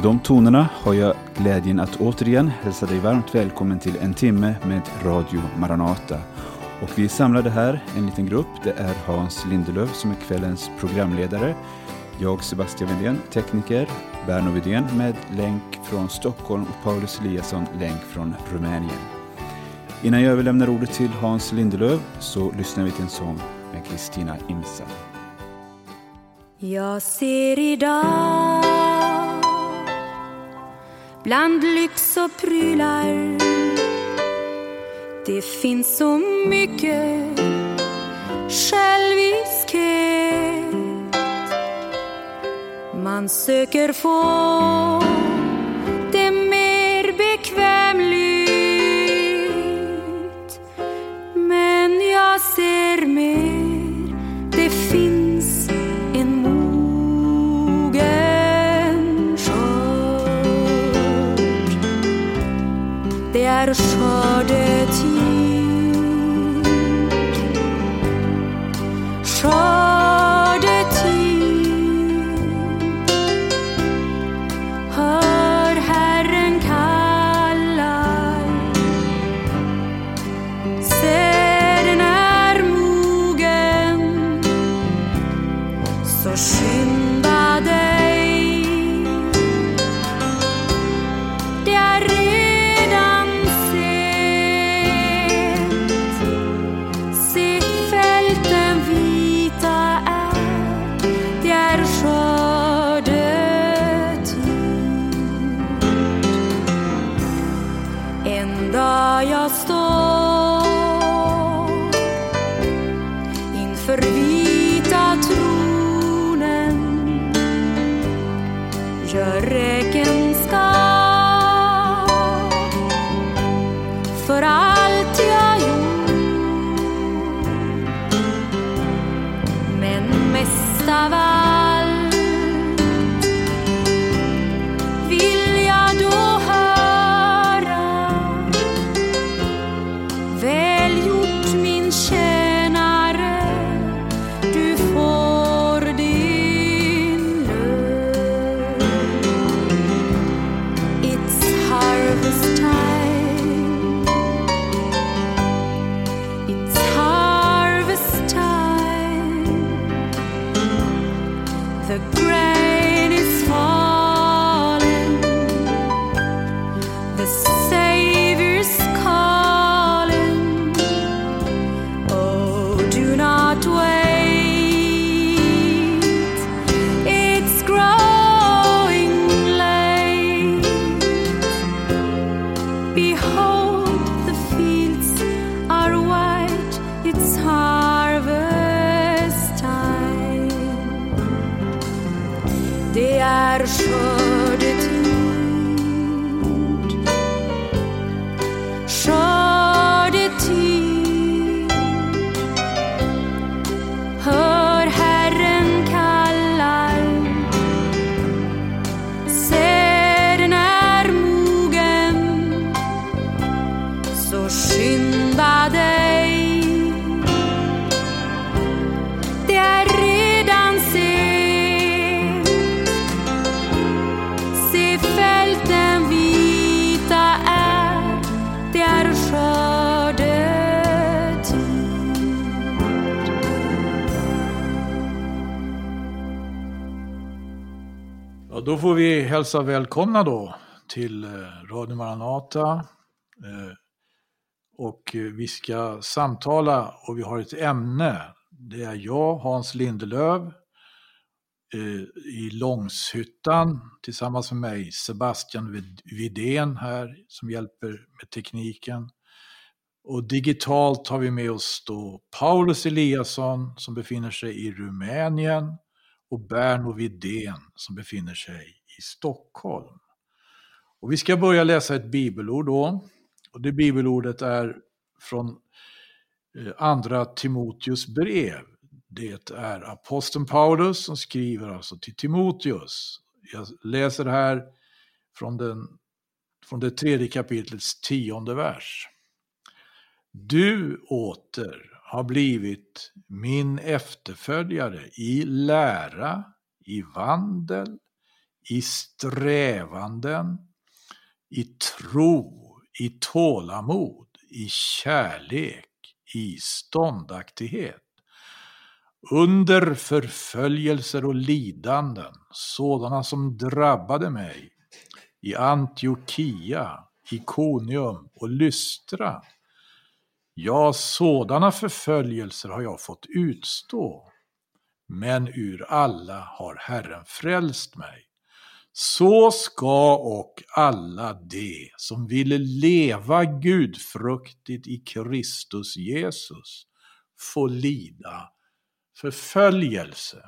till de tonerna har jag glädjen att återigen hälsa dig varmt välkommen till en timme med Radio Maranata. Och vi är samlade här, en liten grupp. Det är Hans Lindelöf som är kvällens programledare. Jag, Sebastian Widén, tekniker. Berno Widén med länk från Stockholm och Paulus Eliasson länk från Rumänien. Innan jag överlämnar ordet till Hans Lindelöf så lyssnar vi till en sång med Kristina Imsa. Jag ser idag bland lyx och prylar. Det finns så mycket själviskhet. Man söker få det? Hälsar välkomna då till eh, Radio Maranata. Eh, och eh, vi ska samtala och vi har ett ämne. Det är jag, Hans Lindelöv, i Långshyttan tillsammans med mig Sebastian Vidén här som hjälper med tekniken. Och digitalt har vi med oss då Paulus Eliasson som befinner sig i Rumänien och Berno Vidén som befinner sig i Stockholm. Och vi ska börja läsa ett bibelord då. Och det bibelordet är från eh, andra Timoteus brev. Det är aposteln Paulus som skriver alltså till Timoteus. Jag läser här från, den, från det tredje kapitlets tionde vers. Du åter har blivit min efterföljare i lära, i vandel, i strävanden, i tro, i tålamod, i kärlek, i ståndaktighet. Under förföljelser och lidanden, sådana som drabbade mig i Antiochia, Ikonium och Lystra. Ja, sådana förföljelser har jag fått utstå. Men ur alla har Herren frälst mig. Så ska och alla de som ville leva gudfruktigt i Kristus Jesus få lida förföljelse.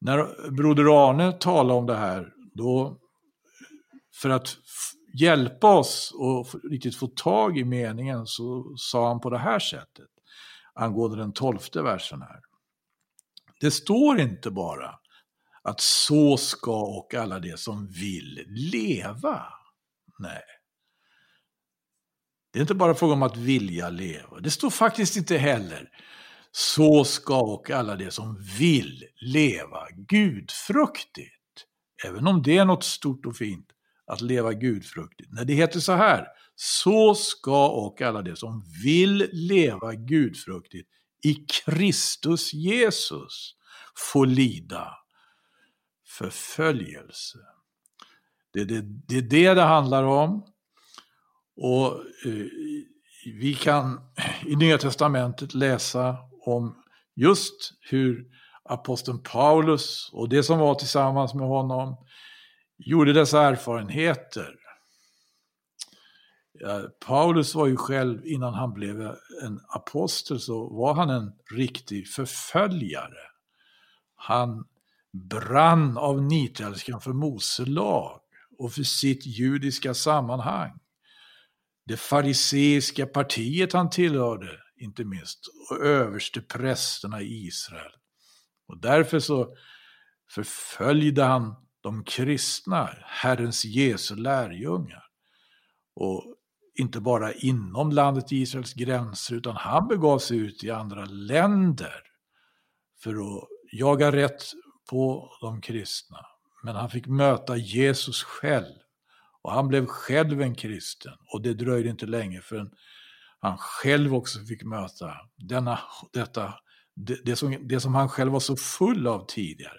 När broder Arne talade om det här, då för att hjälpa oss och riktigt få tag i meningen så sa han på det här sättet angående den tolfte versen här. Det står inte bara att så ska och alla de som vill leva. Nej. Det är inte bara fråga om att vilja leva. Det står faktiskt inte heller så ska och alla de som vill leva gudfruktigt. Även om det är något stort och fint att leva gudfruktigt. När det heter så här, så ska och alla de som vill leva gudfruktigt i Kristus Jesus få lida förföljelse. Det är det, det, är det, det handlar om. Och eh, vi kan i Nya Testamentet läsa om just hur aposteln Paulus och det som var tillsammans med honom gjorde dessa erfarenheter. Paulus var ju själv, innan han blev en apostel, så var han en riktig förföljare. Han brann av nitälskan för Mose lag och för sitt judiska sammanhang. Det fariseiska partiet han tillhörde, inte minst, och överste prästerna i Israel. Och därför så förföljde han de kristna, Herrens Jesu lärjungar. Och inte bara inom landet Israels gränser, utan han begav sig ut i andra länder för att jaga rätt på de kristna. Men han fick möta Jesus själv. Och han blev själv en kristen. Och det dröjde inte länge förrän han själv också fick möta denna, detta, det, det, som, det som han själv var så full av tidigare.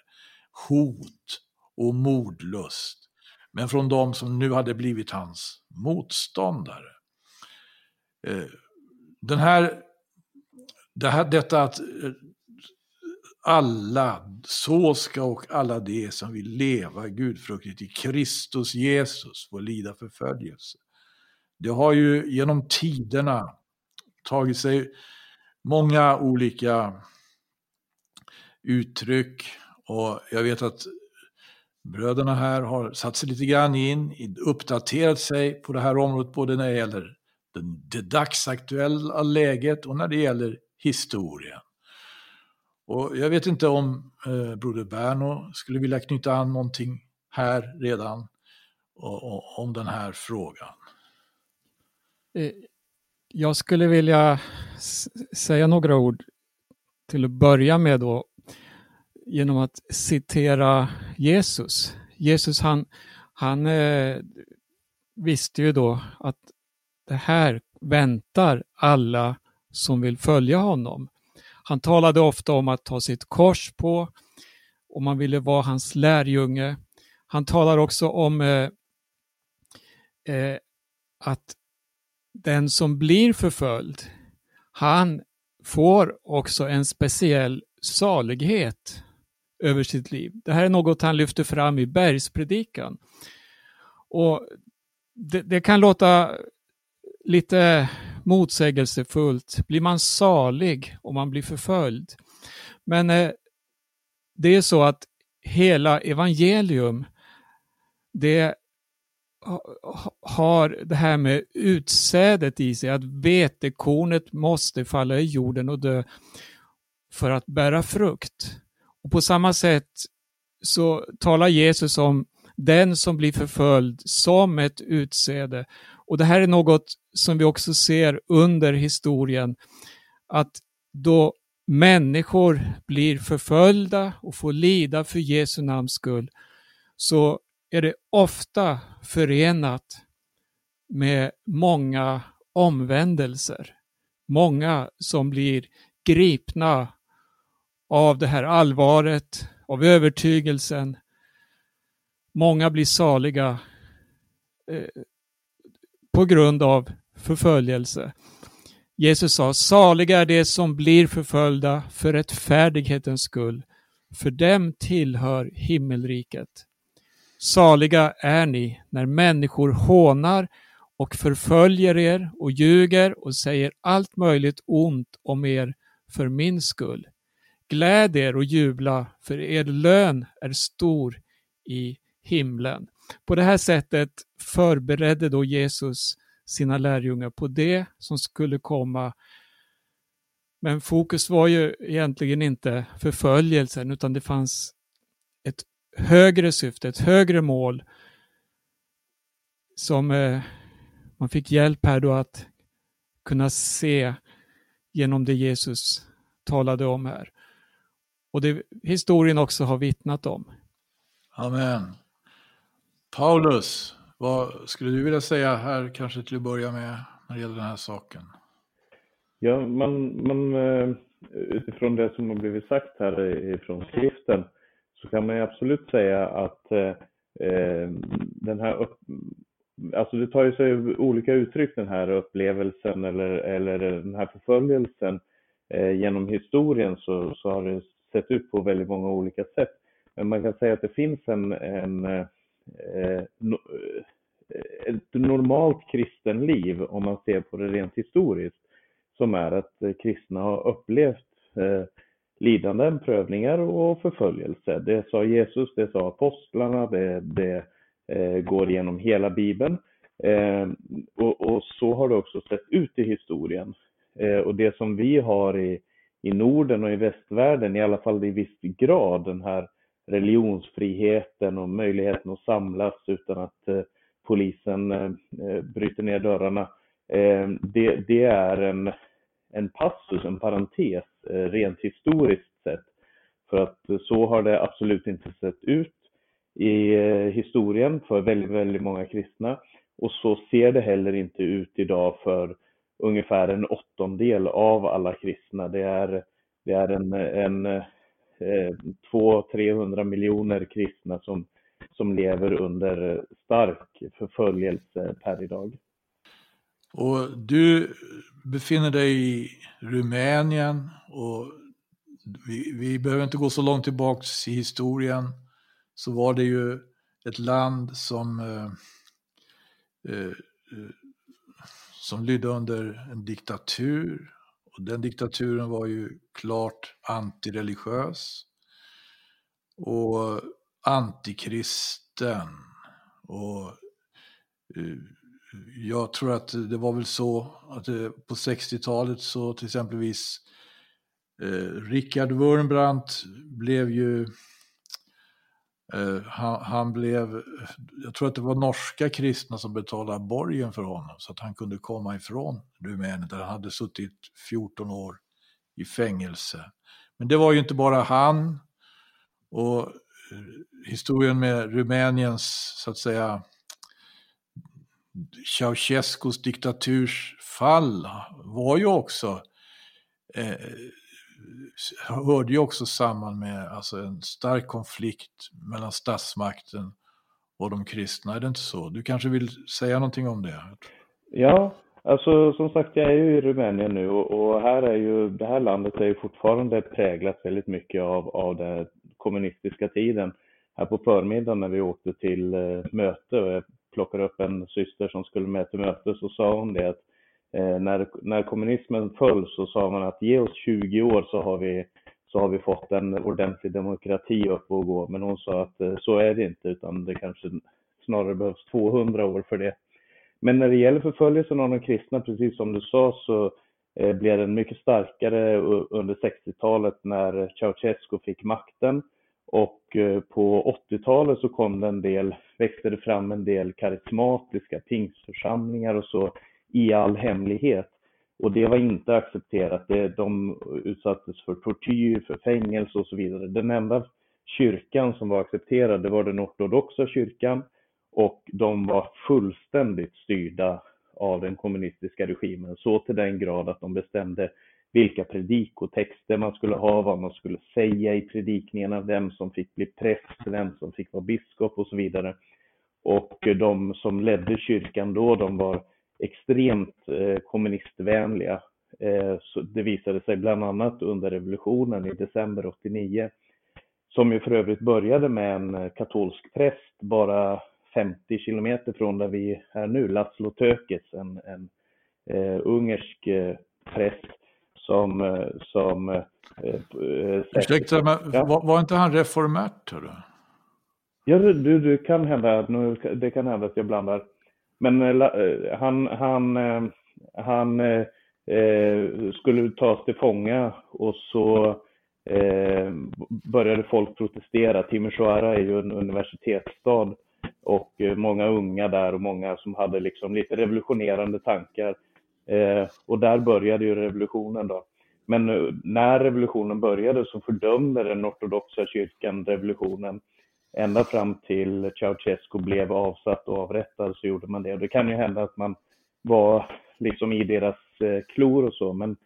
Hot och mordlust. Men från de som nu hade blivit hans motståndare. Eh, den här, det här detta att eh, alla, så ska och alla de som vill leva gudfruktigt i Kristus Jesus få lida förföljelse. Det har ju genom tiderna tagit sig många olika uttryck och jag vet att bröderna här har satt sig lite grann in, uppdaterat sig på det här området både när det gäller det dagsaktuella läget och när det gäller historien. Och jag vet inte om eh, broder Berno skulle vilja knyta an någonting här redan och, och, om den här frågan. Eh, jag skulle vilja säga några ord till att börja med då genom att citera Jesus. Jesus han, han eh, visste ju då att det här väntar alla som vill följa honom. Han talade ofta om att ta sitt kors på, om man ville vara hans lärjunge. Han talar också om eh, eh, att den som blir förföljd, han får också en speciell salighet över sitt liv. Det här är något han lyfter fram i bergspredikan. Och det, det kan låta lite motsägelsefullt. Blir man salig om man blir förföljd? Men eh, det är så att hela evangelium, det har det här med utsädet i sig, att vetekornet måste falla i jorden och dö för att bära frukt. Och På samma sätt så talar Jesus om den som blir förföljd som ett utsäde. Och det här är något som vi också ser under historien, att då människor blir förföljda och får lida för Jesu namns skull, så är det ofta förenat med många omvändelser. Många som blir gripna av det här allvaret, av övertygelsen. Många blir saliga eh, på grund av förföljelse. Jesus sa, saliga är de som blir förföljda för rättfärdighetens skull, för dem tillhör himmelriket. Saliga är ni när människor hånar och förföljer er och ljuger och säger allt möjligt ont om er för min skull. Gläd er och jubla, för er lön är stor i himlen. På det här sättet förberedde då Jesus sina lärjungar på det som skulle komma. Men fokus var ju egentligen inte förföljelsen, utan det fanns ett högre syfte, ett högre mål som eh, man fick hjälp här då att kunna se genom det Jesus talade om här. Och det historien också har vittnat om. Amen. Paulus, vad skulle du vilja säga här kanske till att börja med när det gäller den här saken? Ja, man, man, eh, utifrån det som har blivit sagt här från skriften så kan man ju absolut säga att eh, eh, den här upp, alltså det tar ju sig olika uttryck den här upplevelsen eller, eller den här förföljelsen eh, genom historien så, så har det sett ut på väldigt många olika sätt. Men man kan säga att det finns en, en eh, Eh, eh, ett normalt kristenliv om man ser på det rent historiskt som är att eh, kristna har upplevt eh, lidanden, prövningar och förföljelse. Det sa Jesus, det sa apostlarna, det, det eh, går genom hela Bibeln. Eh, och, och, så har det också sett ut i historien. Eh, och det som vi har i, i Norden och i västvärlden, i alla fall i viss grad, den här religionsfriheten och möjligheten att samlas utan att eh, polisen eh, bryter ner dörrarna. Eh, det, det, är en, en passus, en parentes, rent historiskt sett. För att så har det absolut inte sett ut i historien för väldigt, väldigt många kristna. Och så ser det heller inte ut idag för ungefär en åttondel av alla kristna. Det är, det är en, en Eh, 200-300 miljoner kristna som, som lever under stark förföljelse per idag. Och du befinner dig i Rumänien och vi, vi behöver inte gå så långt tillbaka i historien så var det ju ett land som eh, eh, som lydde under en diktatur. Och den diktaturen var ju klart antireligiös och antikristen. Och eh, jag tror att det var väl så att eh, på 60-talet så till exempelvis eh, Richard Wurmbrandt blev ju Eh, han, han, blev, jag tror att det var norska kristna som betalade borgen för honom så att han kunde komma ifrån Rumänien där han hade suttit 14 år i fängelse. Men det var ju inte bara han och eh, historien med Rumäniens, så att säga, Ceausescus diktaturs fall var ju också eh, hörde ju också samman med alltså, en stark konflikt mellan statsmakten och de kristna, är det inte så? Du kanske vill säga någonting om det? Ja, alltså som sagt, jag är ju i Rumänien nu och, och här är ju, det här landet är ju fortfarande präglat väldigt mycket av, av den kommunistiska tiden. Här på förmiddagen när vi åkte till eh, möte och jag plockade upp en syster som skulle med till möte så sa hon det att Eh, när, när kommunismen föll så sa man att ge oss 20 år så har vi, så har vi fått en ordentlig demokrati upp och gå. Men hon sa att eh, så är det inte, utan det kanske snarare behövs 200 år för det. Men när det gäller förföljelsen av de kristna, precis som du sa, så eh, blev den mycket starkare under 60-talet när Ceausescu fick makten. Och eh, på 80-talet så kom det en del, växte det fram en del karismatiska pingstförsamlingar och så i all hemlighet. Och det var inte accepterat. Det, de utsattes för tortyr, för fängelse och så vidare. Den enda kyrkan som var accepterad, det var den ortodoxa kyrkan och de var fullständigt styrda av den kommunistiska regimen, så till den grad att de bestämde vilka predikotexter man skulle ha, vad man skulle säga i predikningarna, vem som fick bli präst, vem som fick vara biskop och så vidare. Och de som ledde kyrkan då, de var extremt eh, kommunistvänliga. Eh, det visade sig bland annat under revolutionen i december 89, som ju för övrigt började med en katolsk präst bara 50 kilometer från där vi är nu, Laszlo Tökes, en, en eh, ungersk eh, präst som... Eh, som eh, eh Ursäkta, men var, var, inte han reformärt? Hörru? Ja, du, du kan hända, nu, det kan hända att jag blandar. Men eh, eh, han, han, eh, han eh, eh, skulle tas till fånga och så eh, började folk protestera. Timisoara är ju en universitetsstad och många unga där och många som hade liksom lite revolutionerande tankar. och där började ju revolutionen då. Men när revolutionen började så fördömde den ortodoxa kyrkan revolutionen ända fram till Ceausescu blev avsatt och avrättad så gjorde man det. Och det kan ju hända att man var liksom i deras eh, klor och så, men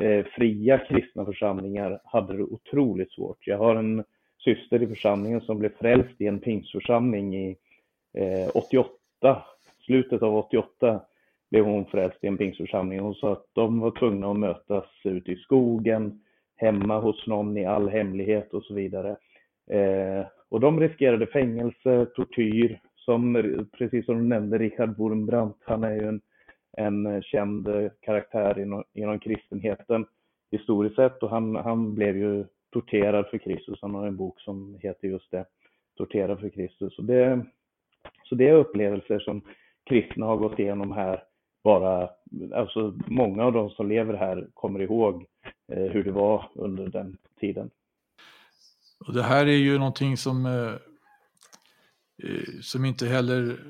eh, fria kristna församlingar hade det otroligt svårt. Jag har en syster i församlingen som blev frälst i en pingsförsamling i eh, 88, slutet av 88 blev hon frälst i en pingsförsamling. Hon sa att de var tvungna att mötas ute i skogen, hemma hos någon i all hemlighet och så vidare. Eh, och de riskerade fängelse, tortyr, som precis som du nämnde, Richard Wurmbrandt, han är ju en, en känd karaktär inom, inom kristenheten historiskt sett och han, han blev ju torterad för Kristus. Han har en bok som heter just det, Torterad för Kristus. Och det, så det är upplevelser som kristna har gått igenom här bara, alltså många av de som lever här kommer ihåg eh, hur det var under den tiden. Och det här är ju någonting som, eh, eh, som inte heller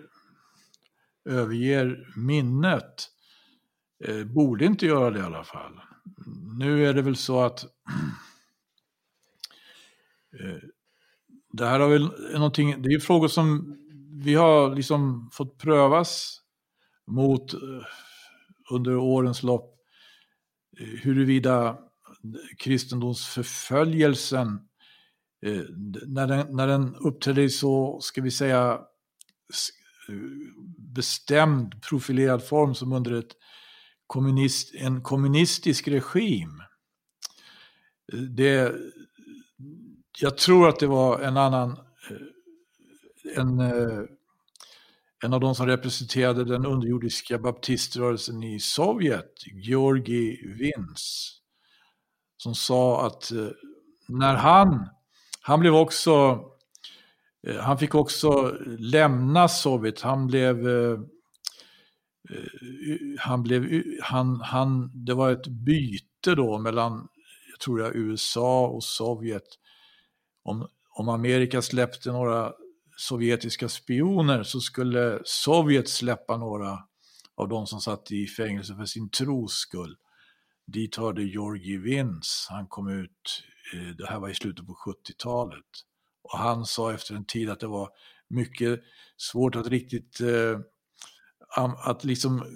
överger minnet. Eh, borde inte göra det i alla fall. Nu är det väl så att eh, det här har väl någonting, det är ju frågor som vi har liksom fått prövas mot eh, under årens lopp. Eh, huruvida kristendomsförföljelsen Eh, när, den, när den uppträder i så, ska vi säga, eh, bestämd profilerad form som under ett kommunist, en kommunistisk regim. Eh, det, jag tror att det var en annan, eh, en, en av de som representerade den underjordiska baptiströrelsen i Sovjet, Georgi Vins, som sa att när han han blev också, eh, han fick också lämna Sovjet. Han blev, eh, eh, han blev, han, han, det var ett byte då mellan, jag tror jag, USA och Sovjet. Om, om Amerika släppte några sovjetiska spioner så skulle Sovjet släppa några av de som satt i fängelse för sin tros skull. Dit hörde Georgi Vins. Han kom ut eh, det här var i slutet på 70-talet. Och han sa efter en tid att det var mycket svårt att riktigt eh, att liksom eh,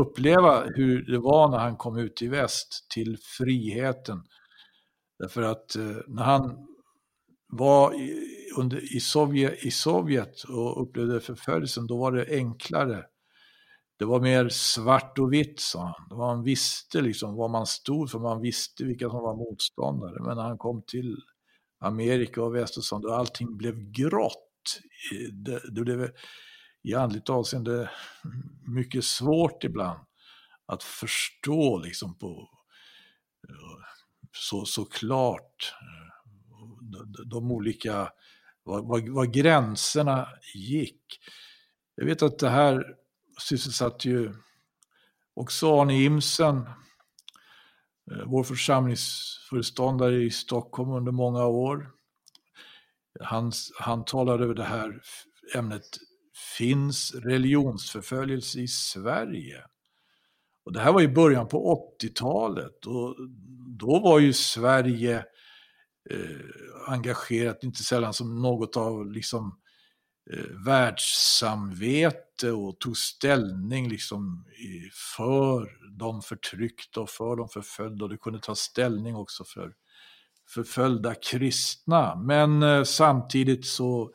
uppleva hur det var när han kom ut i väst till friheten. Därför att när han var i, under, i, Sovjet, i Sovjet och upplevde förföljelsen, då var det enklare det var mer svart och vitt, sa han. Man visste liksom vad man stod för, man visste vilka som var motståndare. Men när han kom till Amerika och väst och allting blev grått. Det, det blev i andligt avseende mycket svårt ibland att förstå liksom på så, så klart eh, de, de olika, var, var, var gränserna gick. Jag vet att det här sysselsatte ju också Arne Imsen, eh, vår församlingsföreståndare i Stockholm under många år. Han, han talade över det här ämnet Finns religionsförföljelse i Sverige? Och det här var i början på 80-talet och då var ju Sverige eh, engagerat, inte sällan som något av liksom eh, världssamvete och tog ställning liksom för de förtryckta och för de förföljda och det kunde ta ställning också för förföljda kristna. Men eh, samtidigt så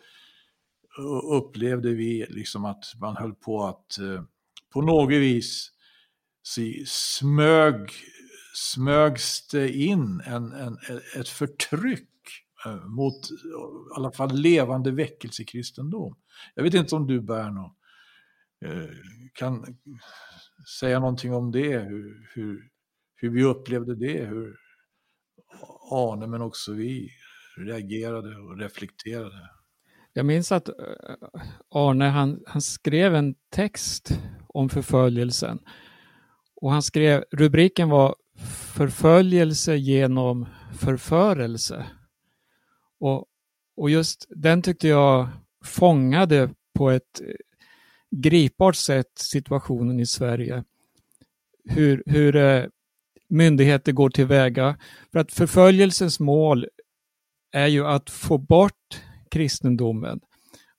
eh, upplevde vi liksom att man höll på att eh, på något vis smög, smögs det in en, en, ett förtryck mot i alla fall levande väckelsekristendom. Jag vet inte om du Berno eh, Eh, kan säga någonting om det, hur, hur, hur vi upplevde det, hur Arne men också vi reagerade och reflekterade. Jag minns att eh, Arne han, han skrev en text om förföljelsen. Och han skrev, rubriken var Förföljelse genom förförelse. Och, och just den tyckte jag fångade på ett gripbart sätt situationen i Sverige. Hur, hur eh, myndigheter går tillväga. För att förföljelsens mål är ju att få bort kristendomen.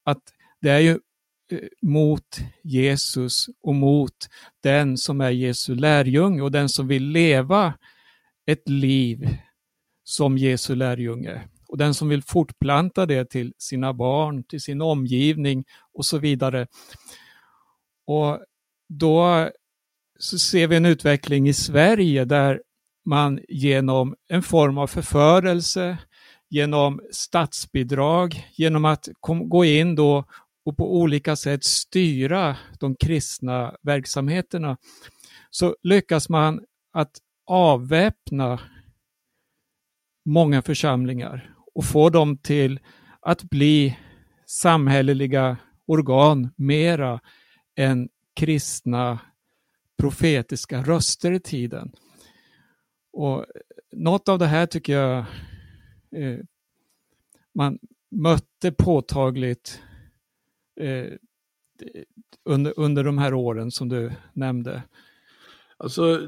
Att det är ju eh, mot Jesus och mot den som är Jesu lärjunge och den som vill leva ett liv som Jesu lärjunge. Och den som vill fortplanta det till sina barn, till sin omgivning och så vidare. Och då så ser vi en utveckling i Sverige där man genom en form av förförelse, genom statsbidrag, genom att gå in då och på olika sätt styra de kristna verksamheterna, så lyckas man att avväpna många församlingar och få dem till att bli samhälleliga organ mera än kristna profetiska röster i tiden. Och något av det här tycker jag eh, man mötte påtagligt eh, under, under de här åren som du nämnde. Alltså,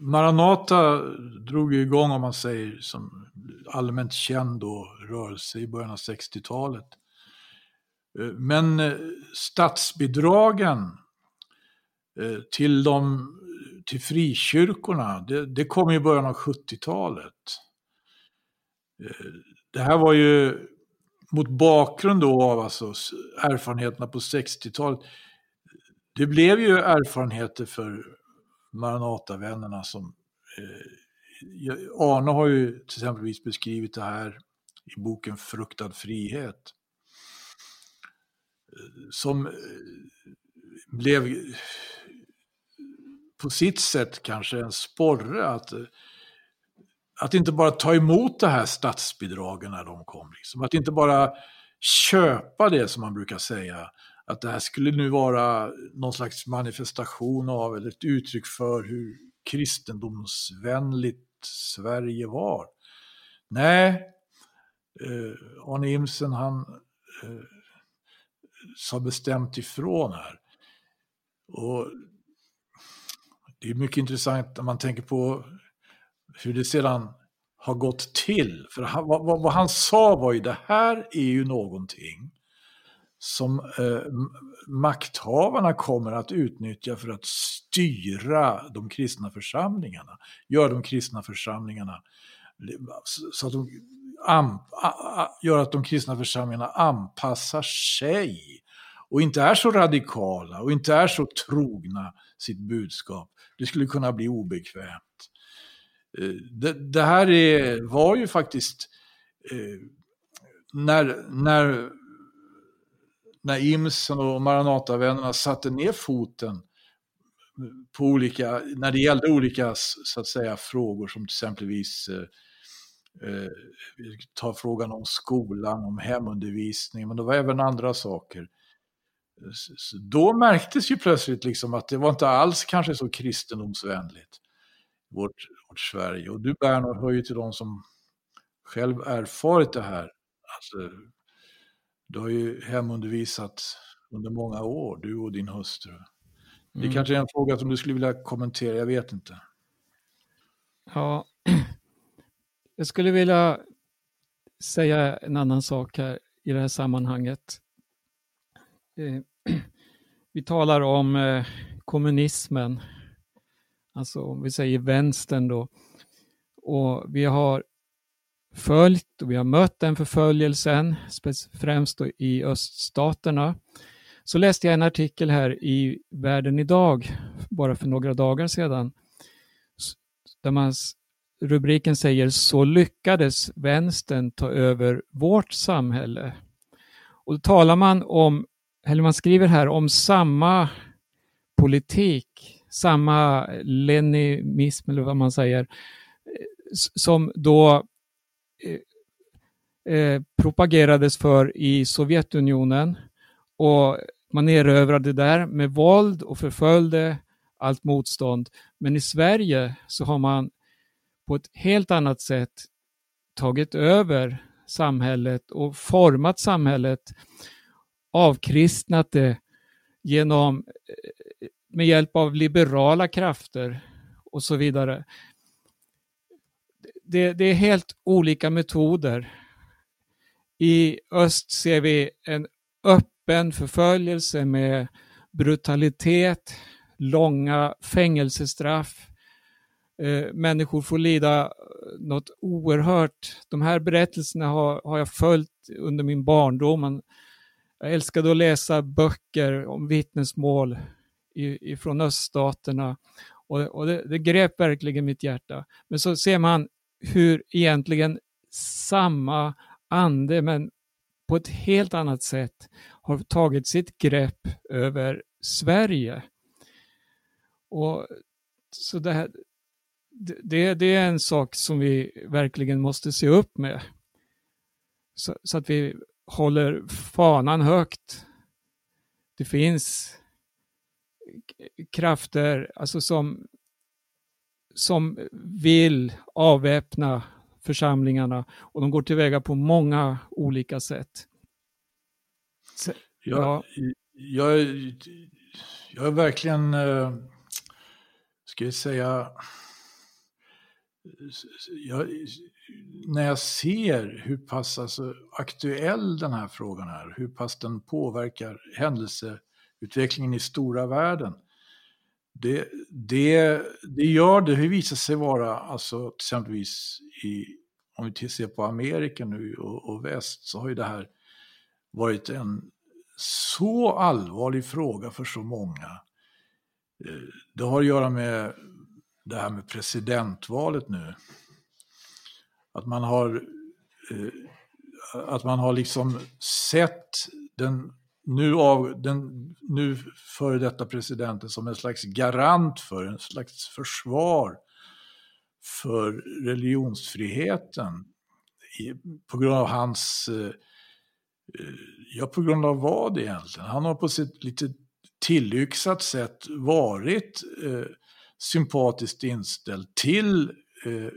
Maranata drog ju igång, om man säger, som allmänt känd då, rörelse i början av 60-talet. Eh, men eh, statsbidragen eh, till, de, till frikyrkorna, det, det kom i början av 70-talet. Det här var ju mot bakgrund då av alltså erfarenheterna på 60-talet. Det blev ju erfarenheter för Maranatavännerna som eh, Arne har ju till exempelvis beskrivit det här i boken Fruktad frihet. Som eh, blev på sitt sätt kanske en sporre att eh, att inte bara ta emot det här statsbidragen när de kom. Liksom. Att inte bara köpa det som man brukar säga. Att det här skulle nu vara någon slags manifestation av, eller ett uttryck för hur kristendomsvänligt Sverige var. Nej, eh, Arne Imsen han eh, sa bestämt ifrån här. Och det är mycket intressant när man tänker på hur det sedan har gått till. För han, vad, vad, han sa var ju det här är ju någonting som eh, makthavarna kommer att utnyttja för att styra de kristna församlingarna. Gör de kristna församlingarna så att de gör att de kristna församlingarna anpassar sig och inte är så radikala och inte är så trogna sitt budskap. Det skulle kunna bli obekvämt. Eh, det, det här är, var ju faktiskt eh, när, när, när Imsen och Maranatavännerna satte ner foten på olika, när det gällde olika så att säga, frågor som till exempelvis eh, eh, ta frågan om skolan, om hemundervisning, men det var även andra saker. Då märktes ju plötsligt liksom att det var inte alls kanske så kristendomsvänligt, vårt, vårt Sverige. Och du Bernhard hör ju till de som själv erfarit det här. Alltså, du har ju hemundervisat under många år, du och din hustru. Det mm. kanske är en fråga som du skulle vilja kommentera, jag vet inte. Ja, jag skulle vilja säga en annan sak här i det här sammanhanget. Eh, vi talar om eh, kommunismen, alltså om vi säger vänstern då. Och vi har följt och vi har mött den förföljelsen, främst i öststaterna. Så läste jag en artikel här i Världen idag, bara för några dagar sedan, där man, rubriken säger Så lyckades vänstern ta över vårt samhälle. Och då talar man om, eller man skriver här om samma politik, samma leninism eller vad man säger, som då eh, eh, propagerades för i Sovjetunionen och man erövrade där med våld och förföljde allt motstånd. Men i Sverige så har man på ett helt annat sätt tagit över samhället och format samhället, avkristnat det genom eh, med hjälp av liberala krafter och så vidare. Det, det, är helt olika metoder. I öst ser vi en öppen förföljelse med brutalitet, långa fängelsestraff. Eh, människor får lida eh, något oerhört. De här berättelserna har, har jag följt under min barndom. Jag älskade att läsa böcker om vittnesmål från öststaterna och, och det, det grep verkligen mitt hjärta. Men så ser man hur egentligen samma ande, men på ett helt annat sätt har tagit sitt grepp över Sverige. Och så det, här, det, det är en sak som vi verkligen måste se upp med. Så, så, att vi håller fanan högt. Det finns krafter alltså som, som vill avväpna församlingarna och de går tillväga på många olika sätt. Så, ja. Jag, jag, jag är verkligen, eh, ska vi säga, jag, när jag ser hur pass alltså, aktuell den här frågan är, hur pass den påverkar händelseutvecklingen i stora världen. Det, det, det gör det, det visar sig vara, alltså exempelvis i, om vi ser på Amerika nu och, och väst, så har ju det här varit en så allvarlig fråga för så många. Eh, det har att göra med det här med presidentvalet nu. Att man har, eh, att man har liksom sett den nu, av, den nu före detta presidenten som en slags garant för, en slags försvar för religionsfriheten på grund av hans eh, eh, ja, på grund av vad egentligen? Han har på sitt lite tillyxat sätt varit eh, sympatiskt inställd till eh,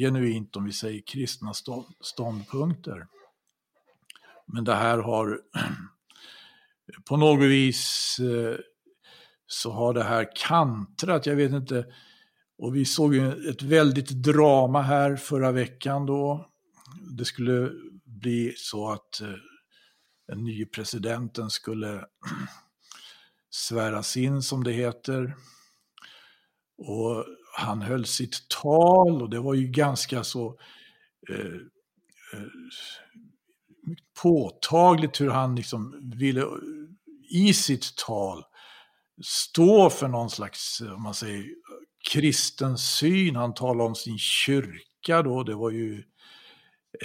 genuint, om vi säger kristna ståndpunkter. Men det här har på något vis eh, så har det här kantrat, jag vet inte. Och vi såg ju ett väldigt drama här förra veckan då. Det skulle bli så att eh, den nye presidenten skulle sväras in, som det heter. Och han höll sitt tal och det var ju ganska så eh, eh, påtagligt hur han liksom ville i sitt tal stå för någon slags, eh, om man säger, kristen syn. Han talade om sin kyrka då, det var ju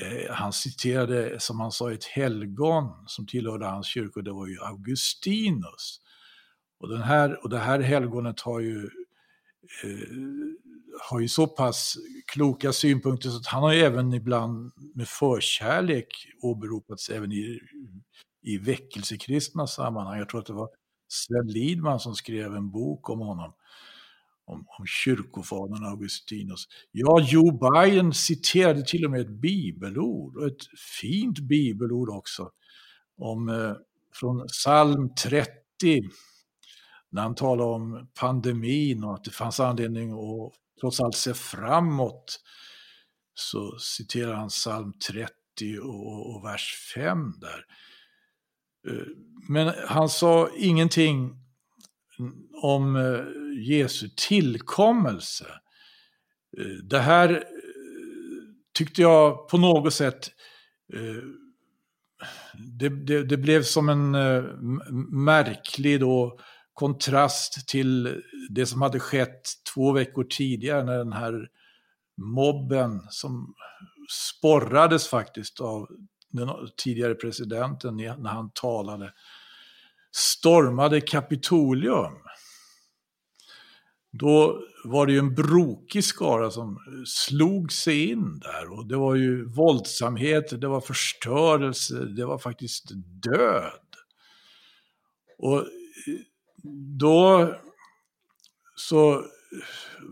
Eh, han citerade, som han sa, ett helgon som tillhörde hans kyrka, det var ju Augustinus. Och, den här, och det här helgonet har ju, Eh, har ju så pass kloka synpunkter så att han har ju även ibland med förkärlek åberopats även i, i väckelsekristna sammanhang. Jag tror att det var Sven Lidman som skrev en bok om honom om, om kyrkofadern Augustinus. Ja, Joe Biden citerade till och med ett bibelord, och ett fint bibelord också, om, eh, från psalm 30, när han talade om pandemin och att det fanns anledning att trots allt se framåt, så citerar han psalm 30 och, och vers 5 där. Eh, men han sa ingenting om eh, Jesu tillkommelse. Eh, det här tyckte jag på något sätt det, det, det, blev som en märklig då kontrast till det som hade skett två veckor tidigare när den här mobben som sporrades faktiskt av den tidigare presidenten när han talade, stormade Kapitolium. Då var det ju en brokig skara som slog sig in där och det var ju våldsamhet, det var förstörelse, det var faktiskt död. Och eh, då så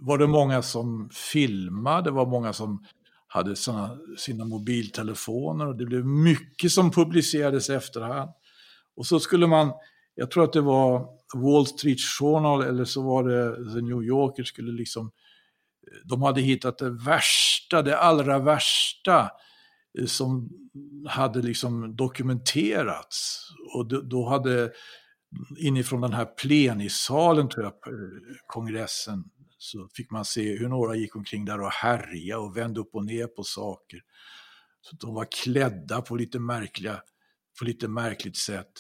var det många som filmade, det var många som hade såna, sina mobiltelefoner och det blev mycket som publicerades i efterhand. Och så skulle man, jag tror att det var Wall Street Journal eller så var det The New Yorker skulle liksom, de hade hittat det värsta, det allra värsta eh, som hade liksom dokumenterats. Och då hade inifrån den här plenisalen, tror jag, eh, kongressen, så fick man se hur några gick omkring där och härjade och vände upp och ner på saker. Så de var klädda på lite, märkliga, på lite märkligt sätt.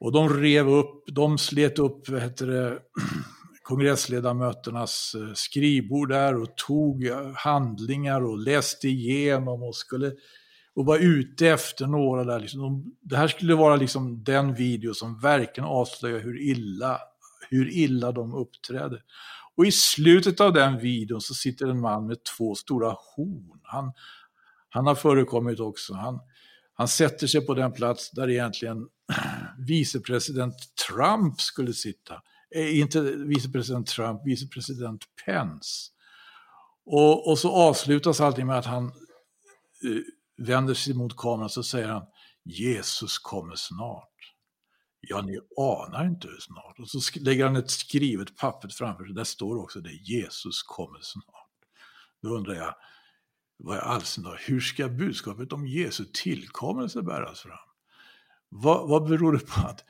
Och de rev upp, de slet upp heter det, kongressledamöternas eh, skrivbord där och tog eh, handlingar och läste igenom och skulle och var ute efter några där. Liksom. Det här skulle vara liksom den video som verkligen avslöjar hur illa, hur illa de uppträdde. Och i slutet av den videon så sitter en man med två stora horn. Han, han har förekommit också. Han, han sätter sig på den plats där egentligen vicepresident Trump skulle sitta. Eh, inte vicepresident Trump, vicepresident Pence. Och, och så avslutas allting med att han eh, vänder sig mot kameran så säger han Jesus kommer snart. Ja, ni anar inte hur snart. Och så lägger han ett skrivet papper framför sig. Där står också det, Jesus kommer snart. Då undrar jag, vad är allsin hur ska budskapet om Jesu tillkommelse bäras fram? Vad, vad beror det på att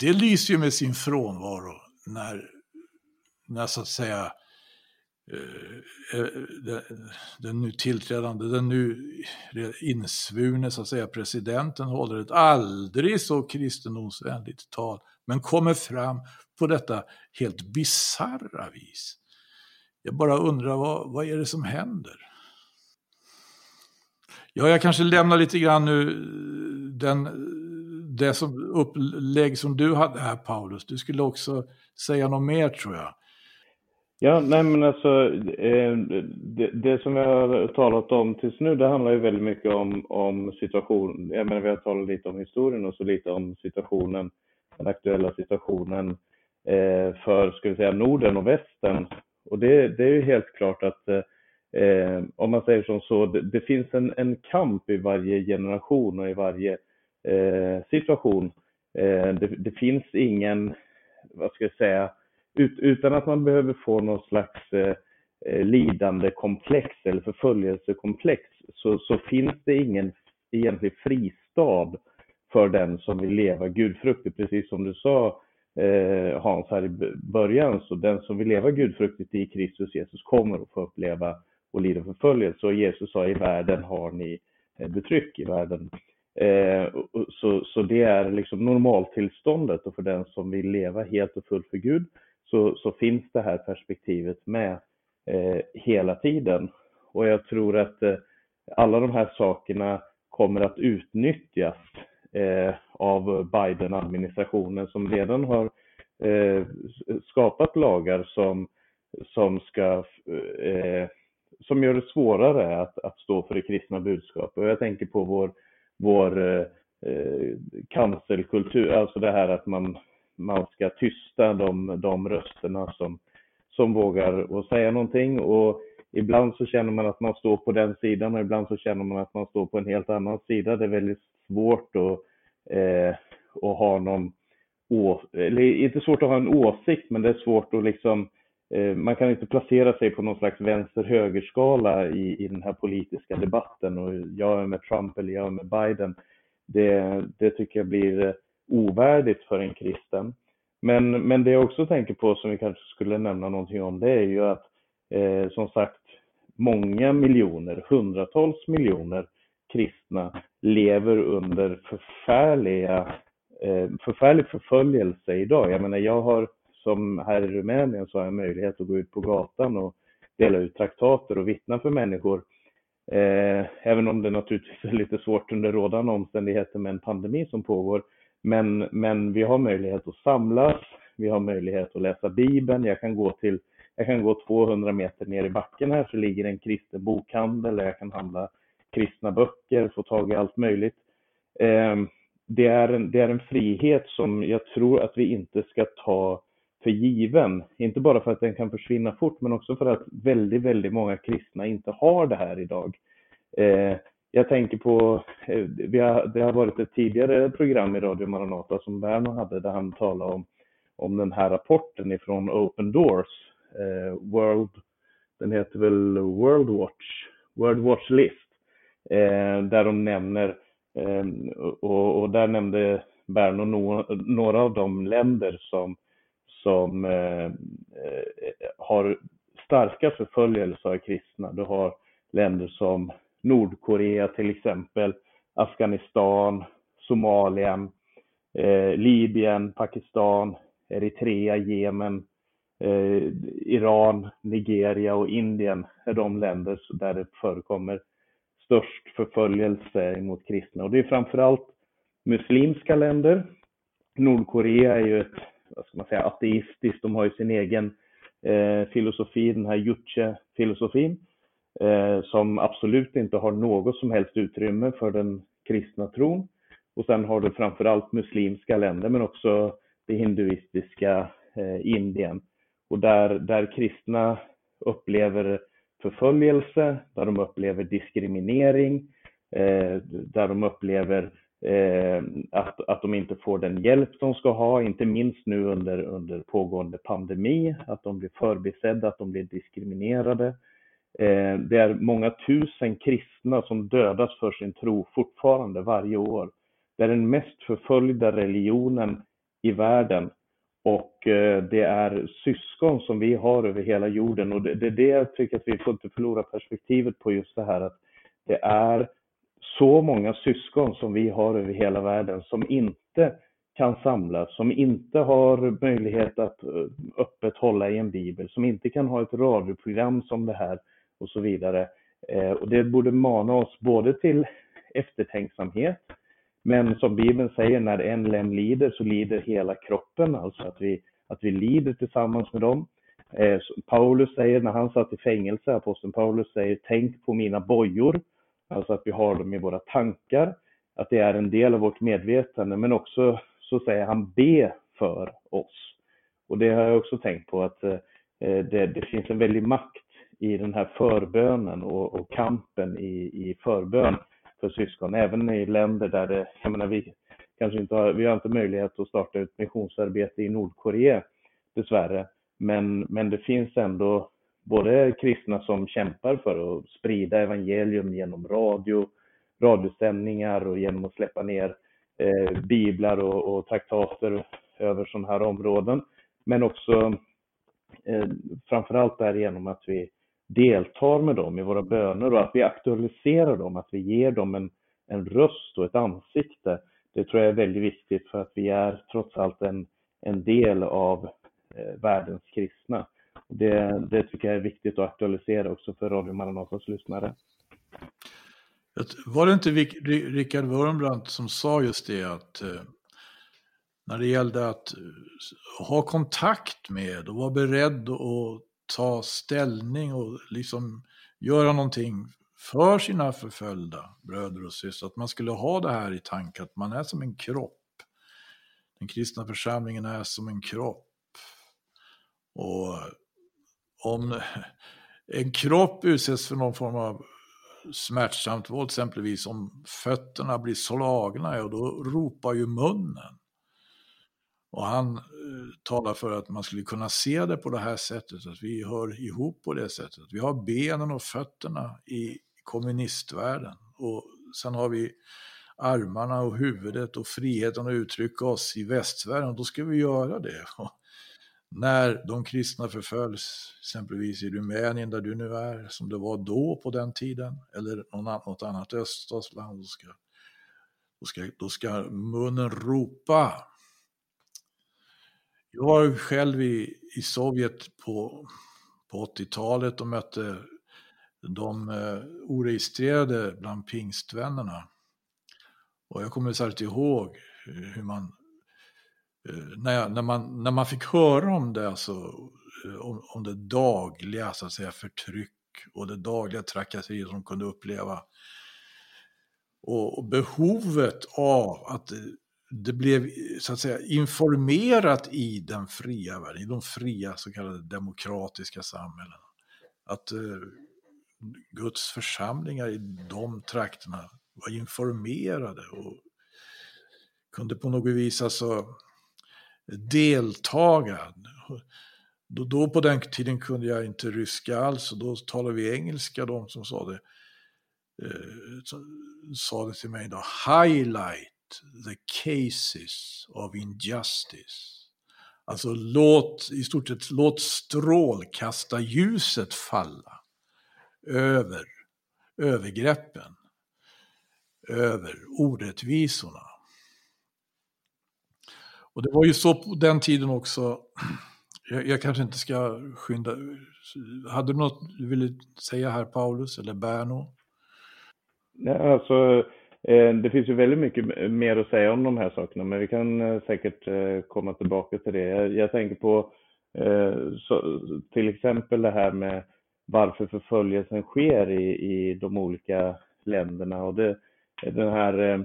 det lyser ju med sin frånvaro när, när så att säga eh, Eh, eh, den nu tillträdande, den nu insvurne så att säga presidenten håller ett aldrig så kristendomsvänligt tal, men kommer fram på detta helt bizarra vis. Jag bara undrar vad, vad är det som händer? Ja, jag kanske lämnar lite grann nu eh, den, det som upplägg som du hade här Paulus. Du skulle också säga något mer tror jag. Ja, nej men alltså eh, det, det, som vi har talat om tills nu, det handlar ju väldigt mycket om, om situationen. Jag menar, vi har talat lite om historien och så lite om situationen, den aktuella situationen eh, för, ska vi säga, Norden och västern. Och det, det är ju helt klart att eh, om man säger som så, det, det finns en, en, kamp i varje generation och i varje eh, situation. Eh, det, det finns ingen, vad ska jag säga, ut, utan att man behöver få någon slags eh, eh lidande komplex eller förföljelsekomplex så, så finns det ingen egentlig fristad för den som vill leva gudfruktigt. Precis som du sa eh, Hans här i början, så den som vill leva gudfruktigt i Kristus Jesus kommer att få uppleva och lida förföljelse. Och Jesus sa i världen har ni eh, betryck i världen. Eh, så, så det är liksom normaltillståndet och för den som vill leva helt och fullt för Gud så, så finns det här perspektivet med eh, hela tiden. Och jag tror att eh, alla de här sakerna kommer att utnyttjas eh, av Biden-administrationen som redan har eh, skapat lagar som, som, ska, eh, som gör det svårare att, att stå för det kristna budskapet. Och jag tänker på vår, vår eh, eh cancelkultur, alltså det här att man man ska tysta de, de rösterna som, som vågar och säga någonting. Och ibland så känner man att man står på den sidan och ibland så känner man att man står på en helt annan sida. Det är väldigt svårt att, eh, att ha någon, eller inte svårt att ha en åsikt, men det är svårt att liksom eh, man kan inte placera sig på någon slags vänster-högerskala i, i den här politiska debatten och jag är med Trump eller jag är med Biden. Det, det tycker jag blir ovärdigt för en kristen. Men, men det jag också tänker på som vi kanske skulle nämna någonting om det är ju att eh, som sagt många miljoner, hundratals miljoner kristna lever under förfärliga, eh, förfärlig förföljelse idag. Jag menar, jag har som här i Rumänien så har jag möjlighet att gå ut på gatan och dela ut traktater och vittna för människor. Eh, även om det naturligtvis är lite svårt under rådande omständigheter med en pandemi som pågår. Men, men vi har möjlighet att samlas, vi har möjlighet att läsa Bibeln. Jag kan gå till jag kan gå 200 meter ner i backen här så ligger en kristen bokhandel där jag kan handla kristna böcker, få tag i allt möjligt. Ehm, det är, en, det är en frihet som jag tror att vi inte ska ta för given. Inte bara för att den kan försvinna fort, men också för att väldigt, väldigt många kristna inte har det här idag. Ehm, jag tänker på, eh, vi har, det har varit ett tidigare program i Radio Maranata som Berno hade där han talade om, om den här rapporten ifrån Open Doors, eh, World, den heter väl World Watch, World Watch List, eh, där de nämner, eh, och, och, där nämnde Berno no, några av de länder som, som eh, eh, har starka förföljelser av kristna. Du har länder som Nordkorea till exempel, Afghanistan, Somalia, eh, Libyen, Pakistan, Eritrea, Jemen, eh, Iran, Nigeria och Indien är de länder där det förekommer störst förföljelse mot kristna. Och det är framförallt muslimska länder. Nordkorea är ju ett, vad ska man säga, ateistiskt, de har ju sin egen eh, filosofi, den här Juche-filosofin, eh, Eh, som absolut inte har något som helst utrymme för den kristna tron. Och sen har du framförallt muslimska länder, men också det hinduistiska eh, Indien. Och där, där kristna upplever förföljelse, där de upplever diskriminering, eh, där de upplever eh, att, att de inte får den hjälp de ska ha, inte minst nu under, under pågående pandemi, att de blir förbisedda, att de blir diskriminerade. Eh, det är många tusen kristna som dödas för sin tro fortfarande varje år. Det är den mest förföljda religionen i världen. Och eh, det är syskon som vi har över hela jorden. Och det är det jag tycker att vi får inte förlora perspektivet på just det här att det är så många syskon som vi har över hela världen som inte kan samlas, som inte har möjlighet att eh, öppet hålla i en bibel, som inte kan ha ett radioprogram som det här och så vidare. Eh, och det borde mana oss både till eftertänksamhet men som Bibeln säger, när en lem lider så lider hela kroppen, alltså att vi, att vi lider tillsammans med dem. Eh, Paulus säger när han satt i fängelse, aposteln Paulus säger tänk på mina bojor, alltså att vi har dem i våra tankar, att det är en del av vårt medvetande, men också så säger han be för oss. Och det har jag också tänkt på att eh, eh det, det, finns en väldig makt i den här förbönen och, och kampen i, i förbön för syskon, även i länder där det, jag menar vi kanske inte har, vi har inte möjlighet att starta ett missionsarbete i Nordkorea dessvärre, men, men det finns ändå både kristna som kämpar för att sprida evangelium genom radio, radiosändningar och genom att släppa ner eh, biblar och, och traktater över sådana här områden. Men också eh, framförallt därigenom att vi deltar med dem i våra böner och att vi aktualiserar dem, att vi ger dem en, en röst och ett ansikte. Det tror jag är väldigt viktigt för att vi är trots allt en, en del av eh, världens kristna. Det, det tycker jag är viktigt att aktualisera också för Radio Maranatas lyssnare. Var det inte Rickard Wurmbrandt som sa just det att eh, när det gällde att eh, ha kontakt med och vara beredd att ta ställning och liksom göra någonting för sina förföljda bröder och systrar. Att man skulle ha det här i tanke att man är som en kropp. Den kristna församlingen är som en kropp. Och om en kropp utsätts för någon form av smärtsamt våld, exempelvis om fötterna blir slagna, ja då ropar ju munnen. Och han eh, talar för att man skulle kunna se det på det här sättet, att vi hör ihop på det sättet. Vi har benen och fötterna i kommunistvärlden och sen har vi armarna och huvudet och friheten att uttrycka oss i västvärlden, och då ska vi göra det. när de kristna förföljs, exempelvis i Rumänien där du nu är, som det var då på den tiden, eller något annat öststatsland, då ska, då, ska, då ska munnen ropa. Jag var själv i, i Sovjet på, på 80-talet och mötte de eh, oregistrerade bland pingstvännerna. Och jag kommer särskilt ihåg eh, hur man Eh, när, jag, när, man, när man fick höra om det, alltså, eh, om, om det dagliga så att säga, förtryck och det dagliga trakasserier som de kunde uppleva. Och, och, behovet av att eh, det, blev så att säga informerat i den fria världen, i de fria så kallade demokratiska samhällena. Att eh, Guds församlingar i de trakterna var informerade och kunde på något vis alltså deltaga. Då, då på den tiden kunde jag inte ryska alls och då talade vi engelska, de som sa det. Eh, sa det till mig då, highlight the cases of injustice. Alltså låt, i stort sett, låt strålkasta ljuset falla över övergreppen, över orättvisorna. Och det var ju så på den tiden också. Jag, jag, kanske inte ska skynda. Hade du något du ville säga här Paulus eller Berno? Nej, alltså, Eh, det finns ju väldigt mycket mer att säga om de här sakerna, men vi kan eh, säkert eh, komma tillbaka till det. Jag, jag tänker på så, till exempel det här med varför förföljelsen sker i, i de olika länderna och det, den här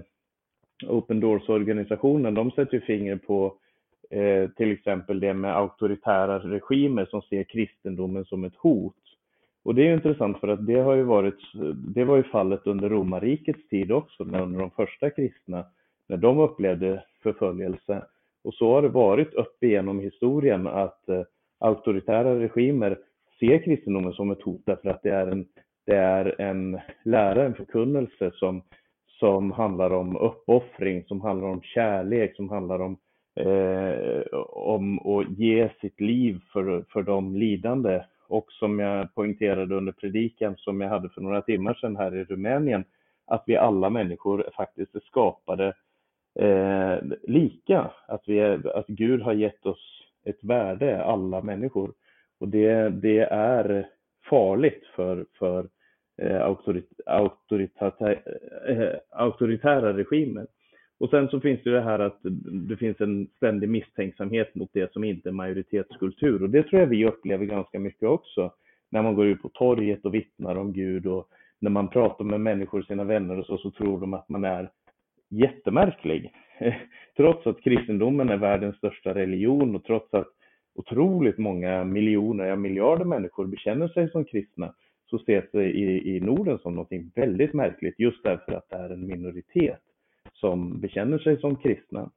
Open Doors-organisationen, de sätter ju finger på eh, till exempel det med auktoritära regimer som ser kristendomen som ett hot. Och det är ju intressant för att det har ju varit, det var ju fallet under romarrikets tid också, när under de första kristna, när de upplevde förföljelse. Och så har det varit upp igenom historien att eh, auktoritära regimer ser kristendomen som ett hot därför att det är en, det är en lära, en förkunnelse som som handlar om uppoffring, som handlar om kärlek, som handlar om, eh, om att ge sitt liv för, för de lidande. Och som jag poängterade under predikan som jag hade för några timmar sedan här i Rumänien, att vi alla människor faktiskt är skapade eh, lika. Att, vi är, att Gud har gett oss ett värde, alla människor. Och det, det är farligt för, för Eh, eh, auktoritära regimer. Och sen så finns det det här att det finns en ständig misstänksamhet mot det som inte är majoritetskultur. Och det tror jag vi upplever ganska mycket också. När man går ut på torget och vittnar om Gud och när man pratar med människor, sina vänner och så, så tror de att man är jättemärklig. Trots att kristendomen är världens största religion och trots att otroligt många miljoner, ja miljarder människor bekänner sig som kristna, så ses det i, i Norden som något väldigt märkligt just därför att det är en minoritet som bekänner sig som kristna.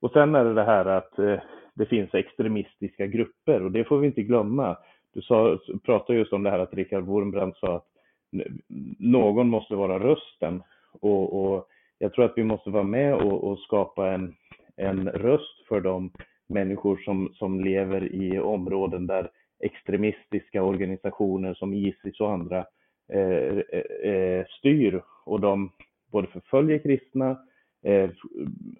Och sen är det det här att eh, det finns extremistiska grupper och det får vi inte glömma. Du sa, pratade just om det här att Richard Wurmbrand sa att någon måste vara rösten och, och jag tror att vi måste vara med och, och, skapa en, en röst för de människor som, som lever i områden där extremistiska organisationer som Isis och andra eh, eh, eh styr och de både förföljer kristna eh, Eh,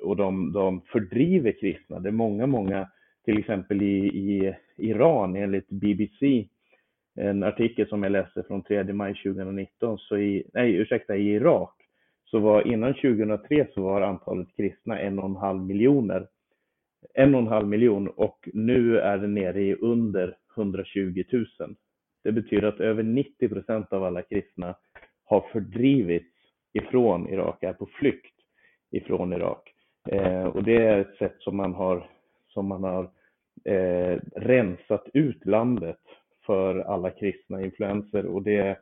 och de, de fördriver kristna. Det är många, många, till exempel i, i Iran enligt BBC, en artikel som jag läste från 3 maj 2019, så i, nej ursäkta, i Irak så var innan 2003 så var antalet kristna en och en halv miljoner. En och en halv miljon och nu är det nere i under 120 000. Det betyder att över 90 procent av alla kristna har fördrivits ifrån Irak, är på flykt ifrån Irak. Eh, och det är ett sätt som man har, som man har eh, rensat ut landet för alla kristna influenser och det,